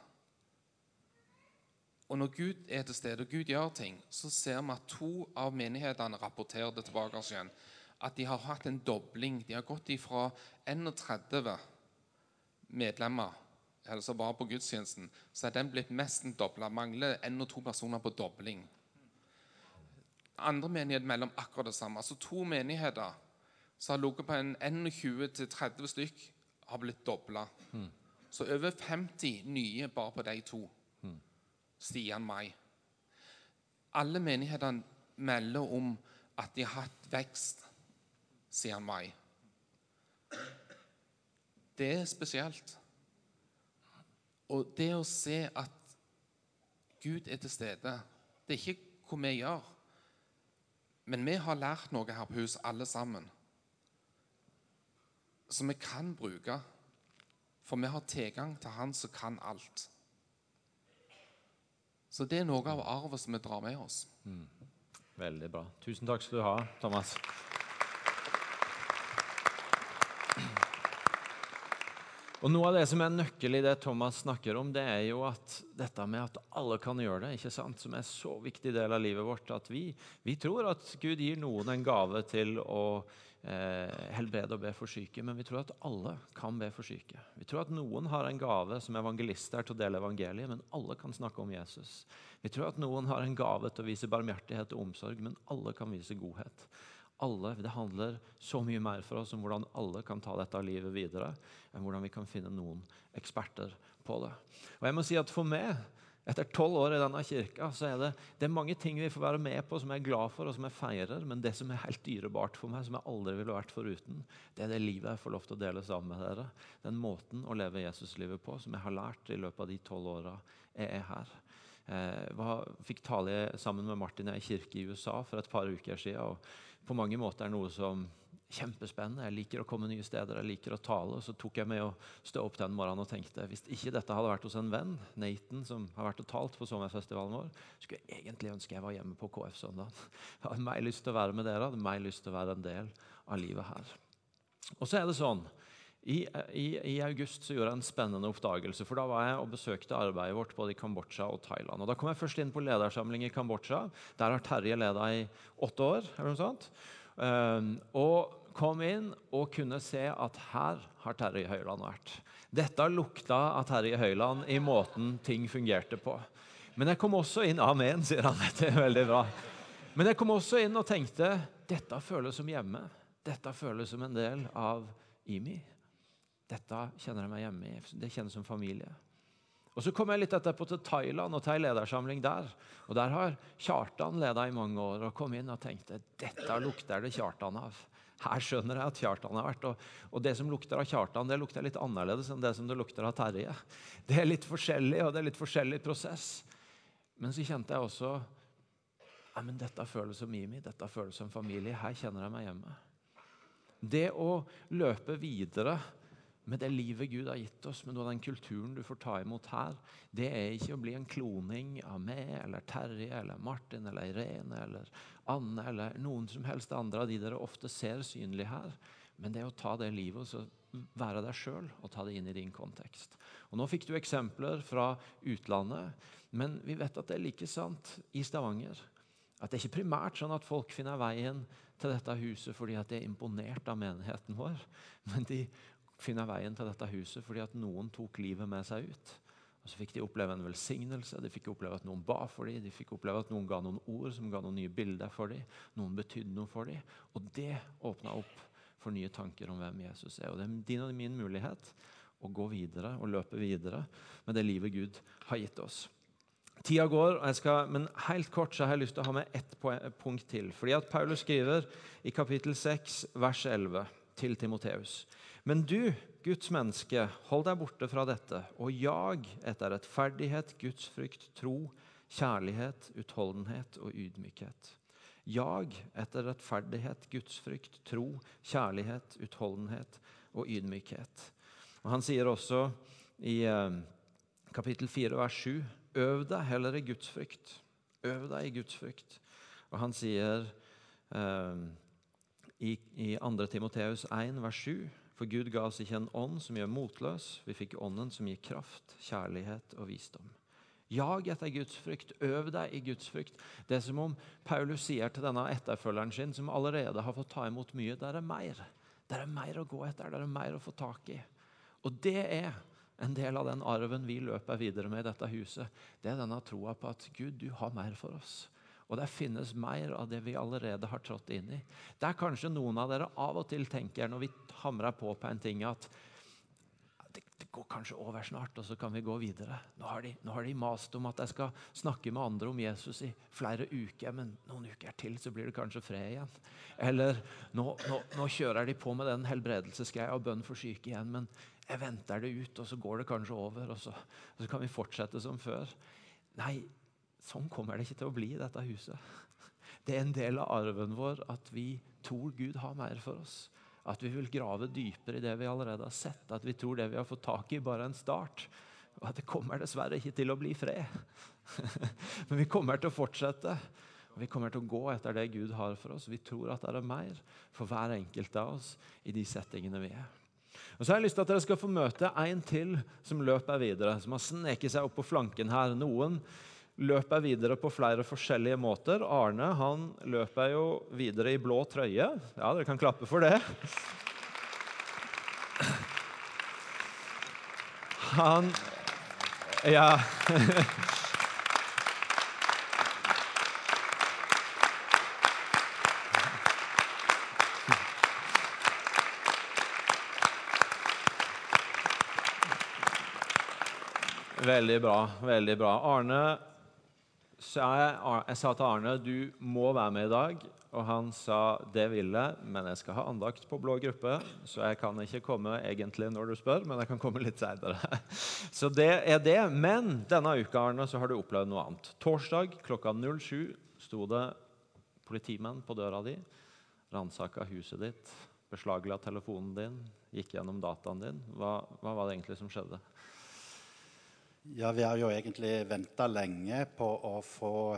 Og når Gud er til stede, og Gud gjør ting, så ser vi at to av menighetene rapporterer det tilbake oss igjen. At de har hatt en dobling. De har gått ifra 31 medlemmer eller som var på gudstjenesten, så er den blitt nesten dobla. Mangler én og to personer på dobling. Andre menigheter mellom akkurat det samme. Altså to menigheter som har ligget på en 21-30 stykk, har blitt dobla. Mm. Så over 50 nye bare på de to. Stian Mai. Alle menighetene melder om at de har hatt vekst siden mai. Det er spesielt. Og det å se at Gud er til stede Det er ikke hva vi gjør. Men vi har lært noe her på hus, alle sammen, som vi kan bruke. For vi har tilgang til Han som kan alt. Så det er noe av arvet som vi drar med oss. Mm. Veldig bra. Tusen takk skal du ha, Thomas. Og Noe av det som er nøkkel i det Thomas snakker om, det er jo at dette med at alle kan gjøre det, ikke sant? som er så viktig del av livet vårt. At vi, vi tror at Gud gir noen en gave til å helbrede og be for syke, men vi tror at alle kan be for syke. Vi tror at noen har en gave som evangelister til å dele evangeliet, men alle kan snakke om Jesus. Vi tror at noen har en gave til å vise barmhjertighet og omsorg, men alle kan vise godhet alle, Det handler så mye mer for oss om hvordan alle kan ta dette livet videre, enn hvordan vi kan finne noen eksperter på det. Og jeg må si at For meg, etter tolv år i denne kirka, så er det, det er mange ting vi får være med på som jeg er glad for og som jeg feirer, men det som er helt dyrebart for meg, som jeg aldri ville vært foruten, det er det livet jeg får lov til å dele sammen med dere. Den måten å leve Jesuslivet på som jeg har lært i løpet av de tolv åra jeg er her. Jeg eh, fikk tale sammen med Martin i ei kirke i USA for et par uker siden. På mange måter er noe som kjempespennende. Jeg liker å komme nye steder, jeg liker å tale. Så tok jeg med å stå opp den morgenen og tenkte hvis ikke dette hadde vært hos en venn, Nathan, som har vært og talt på sommerfestivalen vår, skulle jeg egentlig ønske jeg var hjemme på KF søndag. Jeg hadde meg lyst til å være med dere, hadde meg lyst til å være en del av livet her. Og så er det sånn i, i, I, august så gjorde jeg en spennende oppdagelse. for Da var jeg og besøkte arbeidet vårt både i Kambodsja og Thailand. Og Da kom jeg først inn på ledersamling i Kambodsja. Der har Terje leda i åtte år. eller noe sånt. Um, og kom inn og kunne se at her har Terje Høiland vært. Dette lukta av Terje Høiland i måten ting fungerte på. Men jeg kom også inn Amen, sier han. Dette er veldig bra. Men jeg kom også inn og tenkte dette føles som hjemme. Dette føles som en del av IMI. Dette kjenner jeg meg hjemme i. Det kjennes som familie. Og Så kom jeg litt etterpå til Thailand og til ei ledersamling der. Og Der har Kjartan leda i mange år og kom inn og tenkte dette lukter det Kjartan av. Her skjønner jeg at Kjartan har vært. Og, og det som lukter av Kjartan, det lukter litt annerledes enn det som det lukter av Terje. Det er litt forskjellig, og det er litt forskjellig prosess. Men så kjente jeg også ja, men dette føles som Mimi, dette føles som familie. Her kjenner jeg meg hjemme. Det å løpe videre med det livet Gud har gitt oss, med den kulturen du får ta imot her, det er ikke å bli en kloning av meg eller Terje eller Martin eller Irene eller Anne eller noen som helst andre av de dere ofte ser synlig her. Men det er å ta det livet og så være deg sjøl og ta det inn i din kontekst. Og Nå fikk du eksempler fra utlandet, men vi vet at det er like sant i Stavanger. At det er ikke primært sånn at folk finner veien til dette huset fordi at de er imponert av menigheten vår, men de finne veien til dette huset fordi at noen tok livet med seg ut. Og Så fikk de oppleve en velsignelse, de fikk oppleve at noen ba for dem, de fikk oppleve at noen ga noen ord som ga noen nye bilder for dem, noen betydde noe for dem. Og det åpna opp for nye tanker om hvem Jesus er. Og Det er din og min mulighet å gå videre og løpe videre med det livet Gud har gitt oss. Tida går, skal, men helt kort så har jeg lyst til å ha med ett punkt til. Fordi at Paulus skriver i kapittel 6, vers 11 til Timoteus. Men du, Guds menneske, hold deg borte fra dette, og jag etter rettferdighet, gudsfrykt, tro, kjærlighet, utholdenhet og ydmykhet. Jag etter rettferdighet, gudsfrykt, tro, kjærlighet, utholdenhet og ydmykhet. Og Han sier også i eh, kapittel 4, vers 7.: Øv deg heller i gudsfrykt. Øv deg i gudsfrykt. Og han sier eh, i, i 2. Timoteus 1, vers 7.: For Gud ga oss ikke en ånd som gjør motløs, vi fikk ånden som gir kraft, kjærlighet og visdom. Jag etter Guds frykt, øv deg i Guds frykt. Det er som om Paulus sier til denne etterfølgeren sin, som allerede har fått ta imot mye, der er mer. Der er mer å gå etter, der er mer å få tak i. Og det er en del av den arven vi løper videre med i dette huset. Det er denne troa på at Gud, du har mer for oss. Og det finnes mer av det vi allerede har trådt inn i. Det er kanskje noen av dere av og til tenker når vi hamrer på på en ting, at det, det, går kanskje over snart, og så kan vi gå videre. Nå har, de, nå har de mast om at jeg skal snakke med andre om Jesus i flere uker, men noen uker til så blir det kanskje fred igjen. Eller nå, nå, nå kjører de på med den helbredelsesgreia og bønn for syke igjen, men jeg venter det ut, og så går det kanskje over, og så, og så kan vi fortsette som før. Nei, Sånn kommer det ikke til å bli i dette huset. Det er en del av arven vår at vi tror Gud har mer for oss. At vi vil grave dypere i det vi allerede har sett. At vi tror det vi har fått tak i, bare en start. Og at det kommer dessverre ikke til å bli fred. Men vi kommer til å fortsette. Og vi kommer til å gå etter det Gud har for oss. Vi tror at det er mer for hver enkelt av oss i de settingene vi er. Og så har jeg lyst til at dere skal få møte en til som løper videre, som har sneket seg opp på flanken her. Noen løper videre på flere forskjellige måter. Arne han løper jo videre i blå trøye. Ja, dere kan klappe for det. Han Ja. Veldig bra. veldig bra. Arne så jeg, jeg, sa til Arne du må være med i dag. Og han sa det vil jeg, men jeg skal ha andakt på blå gruppe. Så jeg kan ikke komme egentlig når du spør, men jeg kan komme litt seinere. Så det er det. Men denne uka Arne, så har du opplevd noe annet. Torsdag klokka 07 sto det politimenn på døra di, ransaka huset ditt, beslagla telefonen din, gikk gjennom dataen din. Hva, hva var det egentlig som skjedde? Ja, Vi har jo egentlig venta lenge på å få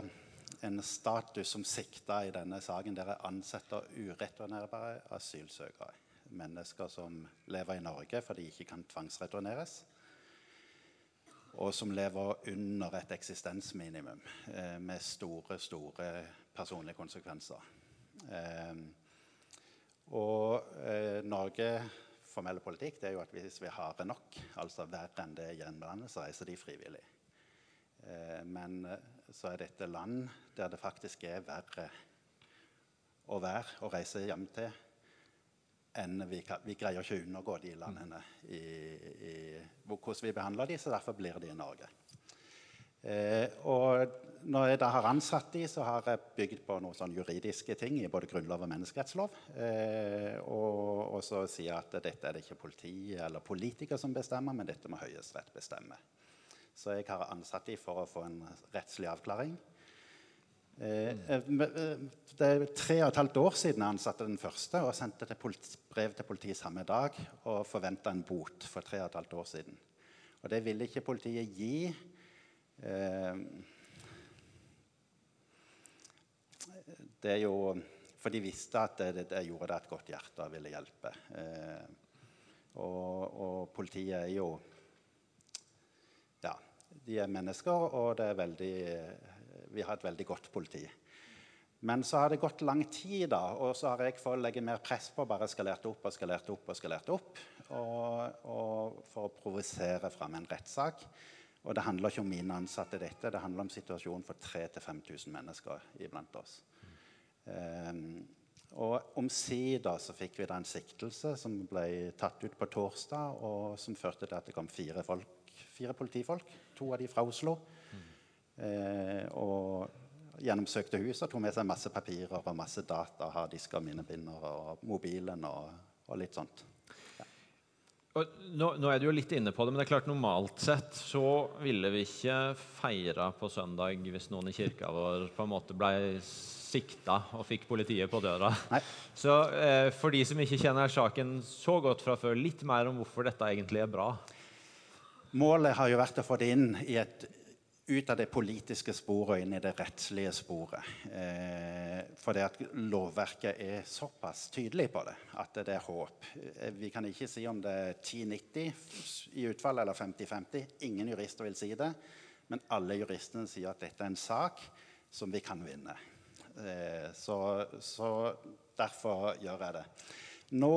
en status som sikta i denne saken. Dere ansetter ureturnerbare asylsøkere. Mennesker som lever i Norge fordi de ikke kan tvangsreturneres. Og som lever under et eksistensminimum eh, med store, store personlige konsekvenser. Eh, og eh, Norge formelle politikk, det er jo at hvis vi har nok, altså verre enn det hjemlandet, så reiser de frivillig. Eh, men eh, så er dette land der det faktisk er verre å være og reise hjem til enn vi, vi greier ikke å undergå de landene i, i hvordan vi behandler de, så derfor blir de i Norge. Eh, og når jeg da har ansatt de, så har jeg bygd på noen sånn juridiske ting i både grunnlov og menneskerettslov. Eh, og, og, så sier jeg at dette er det ikke politi eller politikere som bestemmer, men dette må Høyesterett bestemme. Så jeg har ansatt de for å få en rettslig avklaring. Eh, eh, eh det er tre og et halvt år siden jeg ansatte den første og sendte brev til politiet samme dag og forventa en bot for tre og et halvt år siden. Og det ville ikke politiet gi det er jo For de visste at det, det gjorde det et godt hjerte ville hjelpe. Eh, og, og, politiet er jo Ja, de er mennesker, og det er veldig Vi har et veldig godt politi. Men så har det gått lang tid, da, og så har jeg fått legge mer press på bare skalert opp og skalert opp. Og skalert opp, og, og for å provosere fram en rettssak. Og det handler ikke om mine ansatte, dette. Det handler om situasjonen for 3000-5000 mennesker iblant oss. Um, og Omsider så fikk vi da en siktelse som ble tatt ut på torsdag, og som førte til at det kom fire, folk, fire politifolk, to av de fra Oslo. Mm. Eh, og gjennomsøkte huset og tok med seg masse papirer og masse data, harddisker, minnebinder og mobilen og, og litt sånt. Nå, nå, er du jo litt inne på det, men det er klart normalt sett så ville vi ikke feira på søndag hvis noen i kirka vår på en måte ble sikta og fikk politiet på døra. Nei. Så eh, for de som ikke kjenner saken så godt fra før, litt mer om hvorfor dette egentlig er bra. Målet har jo vært å få det inn i et ut av det politiske sporet og inn i det rettslige sporet. Eh, det at lovverket er såpass tydelig på det at det er håp. Eh, vi kan ikke si om det er 10-90 i utfall eller 50-50. Ingen jurister vil si det. Men alle juristene sier at dette er en sak som vi kan vinne. Eh, så, så derfor gjør jeg det. Nå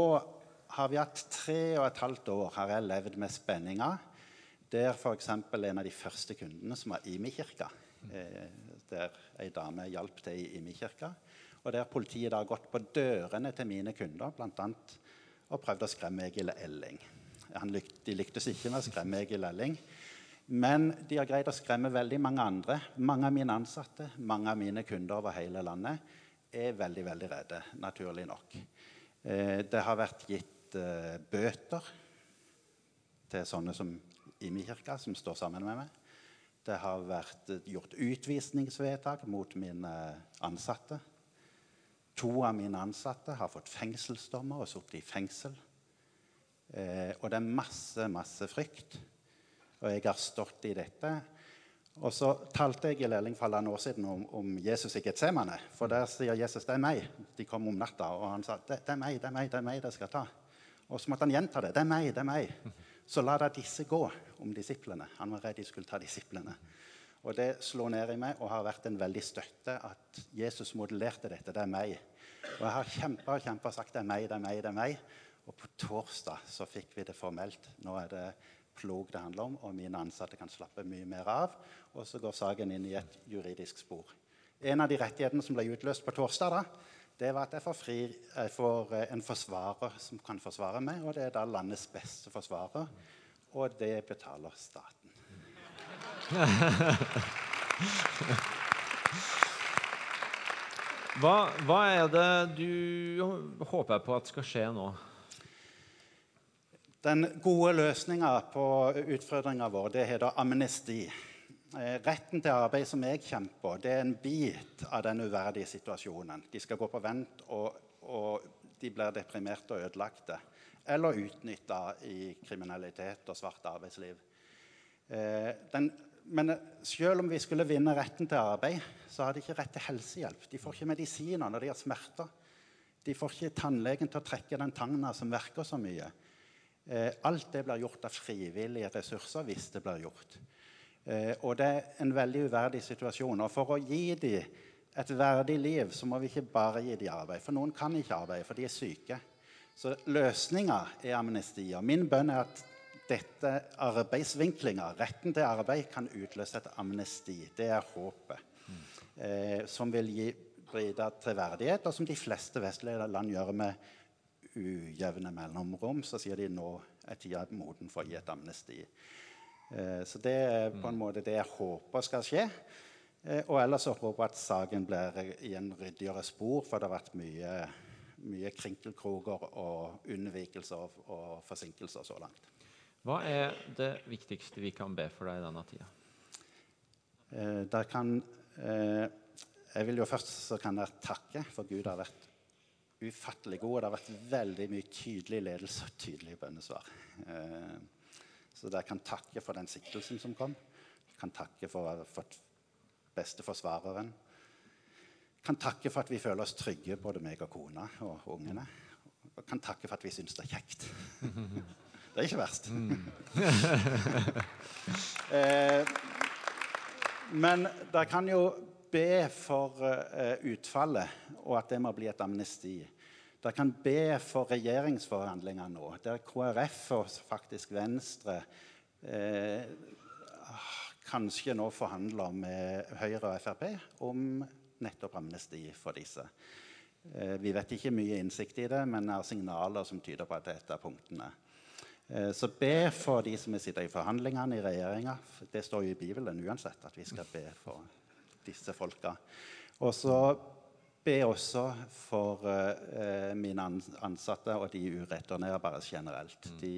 har vi hatt tre og et halvt år har jeg levd med spenninger der f.eks. en av de første kundene som var Imi-kirka. Eh, der ei dame hjalp til i Imi-kirka. Og der politiet da har gått på dørene til mine kunder annet, og prøvd å skremme Egil Elling. Lyk, de lyktes ikke med å skremme Egil Elling. Men de har greid å skremme veldig mange andre. Mange av mine ansatte, mange av mine kunder over hele landet er veldig veldig redde, naturlig nok. Eh, det har vært gitt eh, bøter til sånne som Imi-kirka, som står sammen med meg. Det har vært gjort utvisningsvedtak mot mine ansatte. To av mine ansatte har fått fengselsdommer og sittet i fengsel. Eh, og det er masse, masse frykt. Og jeg har stått i dette. Og så talte jeg i Lellingfallet for halvannet år siden om, om, Jesus i Getsemane. For der sier Jesus 'det er meg'. De kom om natta, og han sa det, 'det er meg, det er meg, det er meg det skal ta'. Og så måtte han gjenta det. 'Det er meg, det er meg'. Så la da disse gå om disiplene. Han var redd de skulle ta disiplene. Og Det slo ned i meg og har vært en veldig støtte at Jesus modellerte dette. Det er meg. Og jeg har kjempa og kjempa og sagt det er meg, det er meg, det er meg. Og på torsdag så fikk vi det formelt. Nå er det plog det handler om, og mine ansatte kan slappe mye mer av. Og så går saken inn i et juridisk spor. En av de rettighetene som ble utløst på torsdag, da, det var at jeg får, fri, jeg får, eh, en forsvarer som kan forsvare meg. Og det er da landets beste forsvarer, og det betaler staten. hva, hva, er det du håper på at skal skje nå? Den gode løsninga på utfordringa vår det heter amnesti. Eh, retten til arbeid som jeg kjemper det er en bit av den uverdige situasjonen. De skal gå på vent, og, og de blir deprimerte og ødelagte. Eller utnytta i kriminalitet og svart arbeidsliv. Eh, den, men selv om vi skulle vinne retten til arbeid, så har de ikke rett til helsehjelp. De får ikke medisiner når de har smerter. De får ikke tannlegen til å trekke den tanna som verker så mye. Eh, alt det blir gjort av frivillige ressurser hvis det blir gjort. Eh, og det er en veldig uverdig situasjon. Og for å gi dem et verdig liv, så må vi ikke bare gi dem arbeid. For noen kan ikke arbeide, for de er syke. Så løsninga er amnestier. Min bønn er at dette arbeidsvinklinga, retten til arbeid, kan utløse et amnesti. Det er håpet. Eh, som vil gi Brida til verdighet, og som de fleste vestlige land gjør med ujevne mellomrom. Så sier de nå er tida moden for å gi et amnesti. Eh, så det er på en mm. måte det jeg håper skal skje. Eh, og ellers håper jeg at saken blir i en ryddigere spor, for det har vært mye, mye krinkelkroker og unnvikelser og forsinkelser så langt. Hva er det viktigste vi kan be for deg i denne tida? Eh, kan, eh, jeg vil jo Først så kan jeg takke, for Gud har vært ufattelig god. Og det har vært veldig mye tydelig ledelse og tydelige bønnesvar. Eh, så dere kan takke for den siktelsen som kom. Kan takke for å ha fått beste forsvareren. Kan takke for at vi føler oss trygge, både meg og kona og ungene. Og kan takke for at vi syns det er kjekt. Det er ikke verst. eh, men dere kan jo be for uh, utfallet, og at det må bli et amnesti. Dere kan be for regjeringsforhandlinger nå, der KrF og faktisk Venstre eh, kanskje nå forhandler med Høyre og Frp om nettopp amnesti for disse. Eh, vi vet ikke mye innsikt i det, men det er signaler som tyder på at det er punktene. Eh, så be for de som sitter i forhandlingene i regjeringa. Det står jo i Bibelen uansett at vi skal be for disse folka. Og så be også for uh, mine ansatte og de ureturnerbare generelt. Mm. De,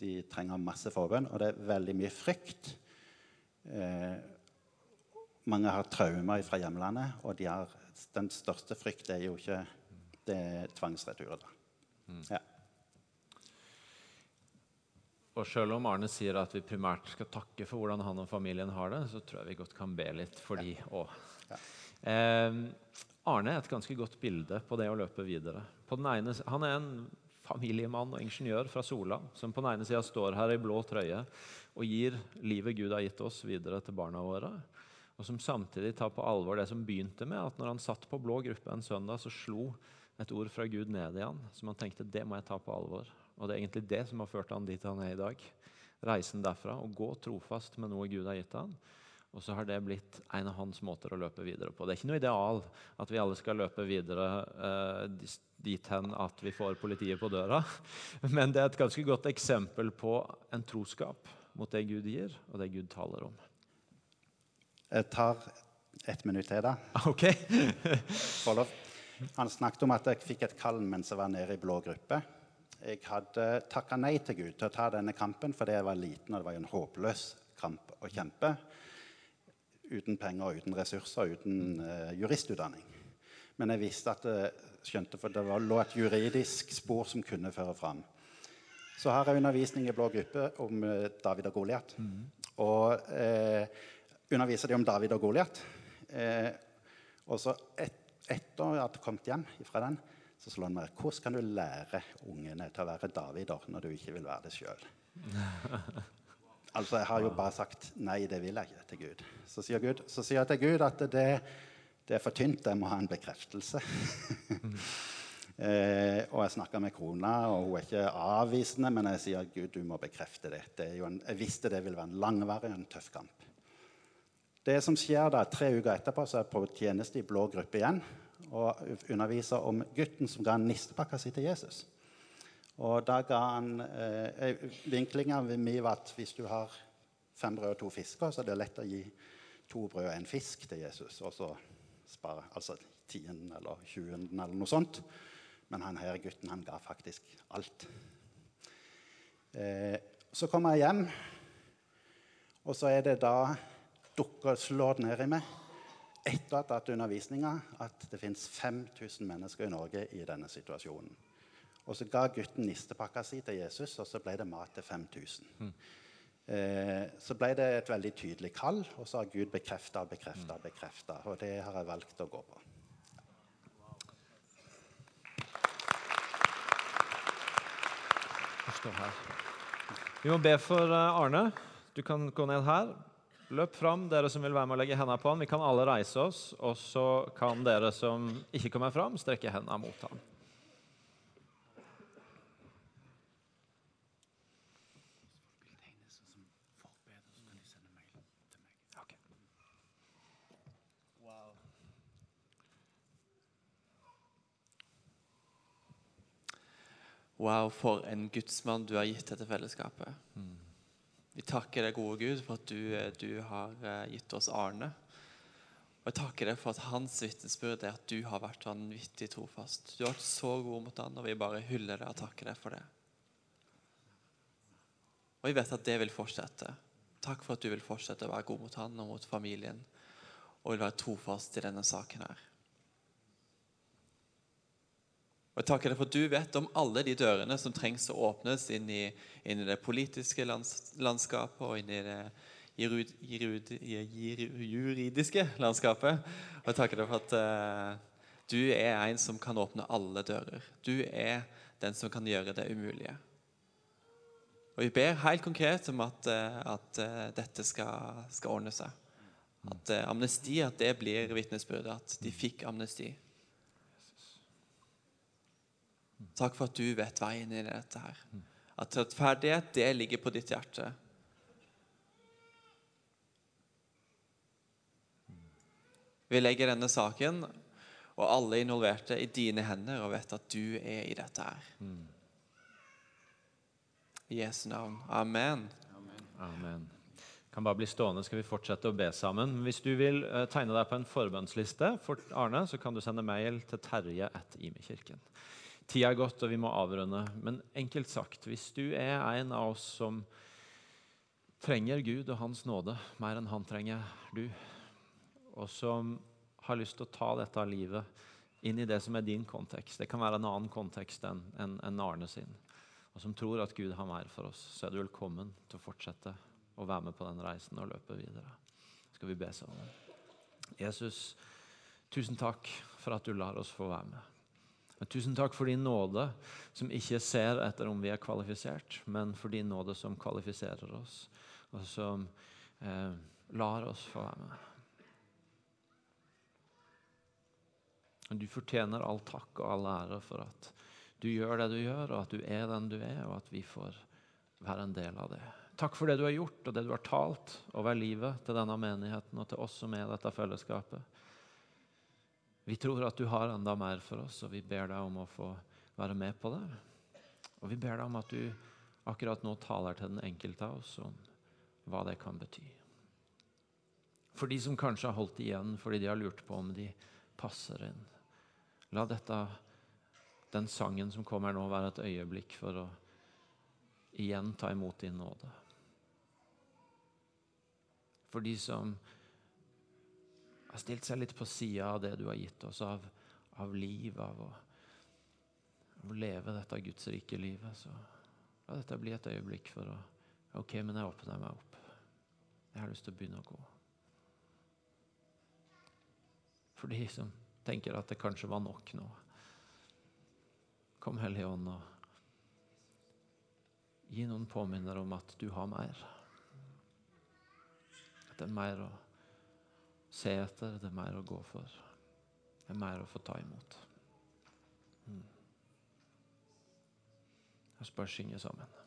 de, trenger masse forbønn, og det er veldig mye frykt. Uh, mange har traumer fra hjemlandet, og de har, den største frykt er jo ikke det tvangsreturer. Mm. Ja. Og selv om Arne sier at vi primært skal takke for hvordan han og familien har det, så tror jeg vi godt kan be litt for de òg. Eh, Arne er et ganske godt bilde på det å løpe videre. Ene, han er en familiemann og ingeniør fra Sola som på den ene sida står her i blå trøye og gir livet Gud har gitt oss, videre til barna våre. Og som samtidig tar på alvor det som begynte med at når han satt på blå gruppe en søndag, så slo et ord fra Gud ned i han, som han tenkte det må jeg ta på alvor. Og det er egentlig det som har ført han dit han er i dag. Reisen derfra, å gå trofast med noe Gud har gitt han. Og så har det blitt en av hans måter å løpe videre på. Det er ikke noe ideal at vi alle skal løpe videre eh, dit hen at vi får politiet på døra, men det er et ganske godt eksempel på en troskap mot det Gud gir, og det Gud taler om. Jeg tar ett minutt til, da. Ok. Han snakket om at jeg fikk et kall mens jeg var nede i blå gruppe. Jeg hadde takka nei til Gud til å ta denne kampen fordi jeg var liten og det var en håpløs kamp å kjempe. Uten penger, uten ressurser, uten uh, juristutdanning. Men jeg visste at det skjønte, for det var, lå et juridisk spor som kunne føre fram. Så har jeg undervisning i blå gruppe om uh, David og Goliat. Mm. Og uh, underviser de om David og Goliat. og så et, etter at jeg hadde kommet hjem fra den, så slår han meg hvordan kan du lære ungene til å være Davider når du ikke vil være det sjøl? altså, jeg har jo bare sagt nei, det vil jeg ikke til Gud. Så sier, Gud, så sier jeg til Gud at det, det, er for tynt, jeg må ha en bekreftelse. eh, og jeg snakker med kona, og hun er ikke avvisende, men jeg sier Gud, du må bekrefte det. det en, jeg visste det ville være en langvarig og en tøff kamp. Det som skjer da, Tre uker etterpå så er jeg på tjeneste i blå gruppe igjen og underviser om gutten som ga nistepakka si til Jesus. Og da ga han eh, Vinklinga mi var at hvis du har fem brød og to fisker, så er det lett å gi to brød og en fisk til Jesus. Og så spare altså tienden eller tjuenden eller noe sånt. Men han her gutten han ga faktisk alt. Eh, så kommer jeg hjem, og så er det da dukker slår ned i meg etter at hatt undervisninga at det fins 5000 mennesker i Norge i denne situasjonen. Og Så ga gutten nistepakka si til Jesus, og så ble det mat til 5000. Mm. Eh, så ble det et veldig tydelig kall, og så har Gud bekrefta og bekrefta. Bekrefta, og det har jeg valgt å gå på. Vi må be for eh, Arne. Du kan gå ned her. Løp fram, dere som vil være med å legge hendene på han. Vi kan alle reise oss, og så kan dere som ikke kommer fram, strekke hendene mot ham. Wow, for en gudsmann du har gitt dette fellesskapet. Mm. Vi takker deg, gode Gud, for at du, eh, du har eh, gitt oss Arne. Og jeg takker deg for at hans vitnesbyrd er at du har vært vanvittig trofast. Du har vært så god mot han, og vi bare hyller deg og takker deg for det. Og vi vet at det vil fortsette. Takk for at du vil fortsette å være god mot han og mot familien, og vil være trofast i denne saken her. Og jeg takker deg for at du vet om alle de dørene som trengs å åpnes inn i, inn i det politiske lands, landskapet og inn i det jirud, jirud, juridiske landskapet. Og jeg takker deg for at uh, du er en som kan åpne alle dører. Du er den som kan gjøre det umulige. Og vi ber helt konkret om at, uh, at uh, dette skal, skal, ordne seg. At amnesti at det blir vitnesbyrdet. At de fikk amnesti. Takk for at du vet veien inn i dette her. At rettferdighet, det ligger på ditt hjerte. Vi legger denne saken og alle involverte i dine hender og vet at du er i dette her. I Jesu navn. Amen. Amen. Kan bare bli stående, skal vi fortsette å be sammen. Hvis du vil uh, tegne deg på en forbønnsliste for Arne, så kan du sende mail til terje terje.imekirken. Tida er gått, og vi må avrunde. Men enkelt sagt, hvis du er en av oss som trenger Gud og Hans nåde mer enn han trenger du, og som har lyst til å ta dette livet inn i det som er din kontekst Det kan være en annen kontekst enn en, en Arne sin. og som tror at Gud har mer for oss, så er du velkommen til å fortsette å være med på den reisen og løpe videre. Skal vi be sammen? Jesus, tusen takk for at du lar oss få være med. Men tusen takk for din nåde, som ikke ser etter om vi er kvalifisert, men for din nåde som kvalifiserer oss, og som eh, lar oss få være med. Du fortjener all takk og all ære for at du gjør det du gjør, og at du er den du er, og at vi får være en del av det. Takk for det du har gjort, og det du har talt over livet til denne menigheten og til oss som er dette fellesskapet. Vi tror at du har enda mer for oss, og vi ber deg om å få være med på det. Og vi ber deg om at du akkurat nå taler til den enkelte av oss om hva det kan bety. For de som kanskje har holdt igjen fordi de har lurt på om de passer inn. La dette, den sangen som kommer nå, være et øyeblikk for å igjen ta imot din nåde. For de som har stilt seg litt på sida av det du har gitt oss av, av liv, av å, av å leve dette Guds rike livet, så la dette bli et øyeblikk for å Ok, men jeg åpner meg opp. Jeg har lyst til å begynne å gå. For de som tenker at det kanskje var nok nå. Kom, Hellige Ånd, og gi noen påminner om at du har mer. At det er mer å se etter, det er mer å gå for. Det er mer å få ta imot. Mm. Jeg bare synge sammen.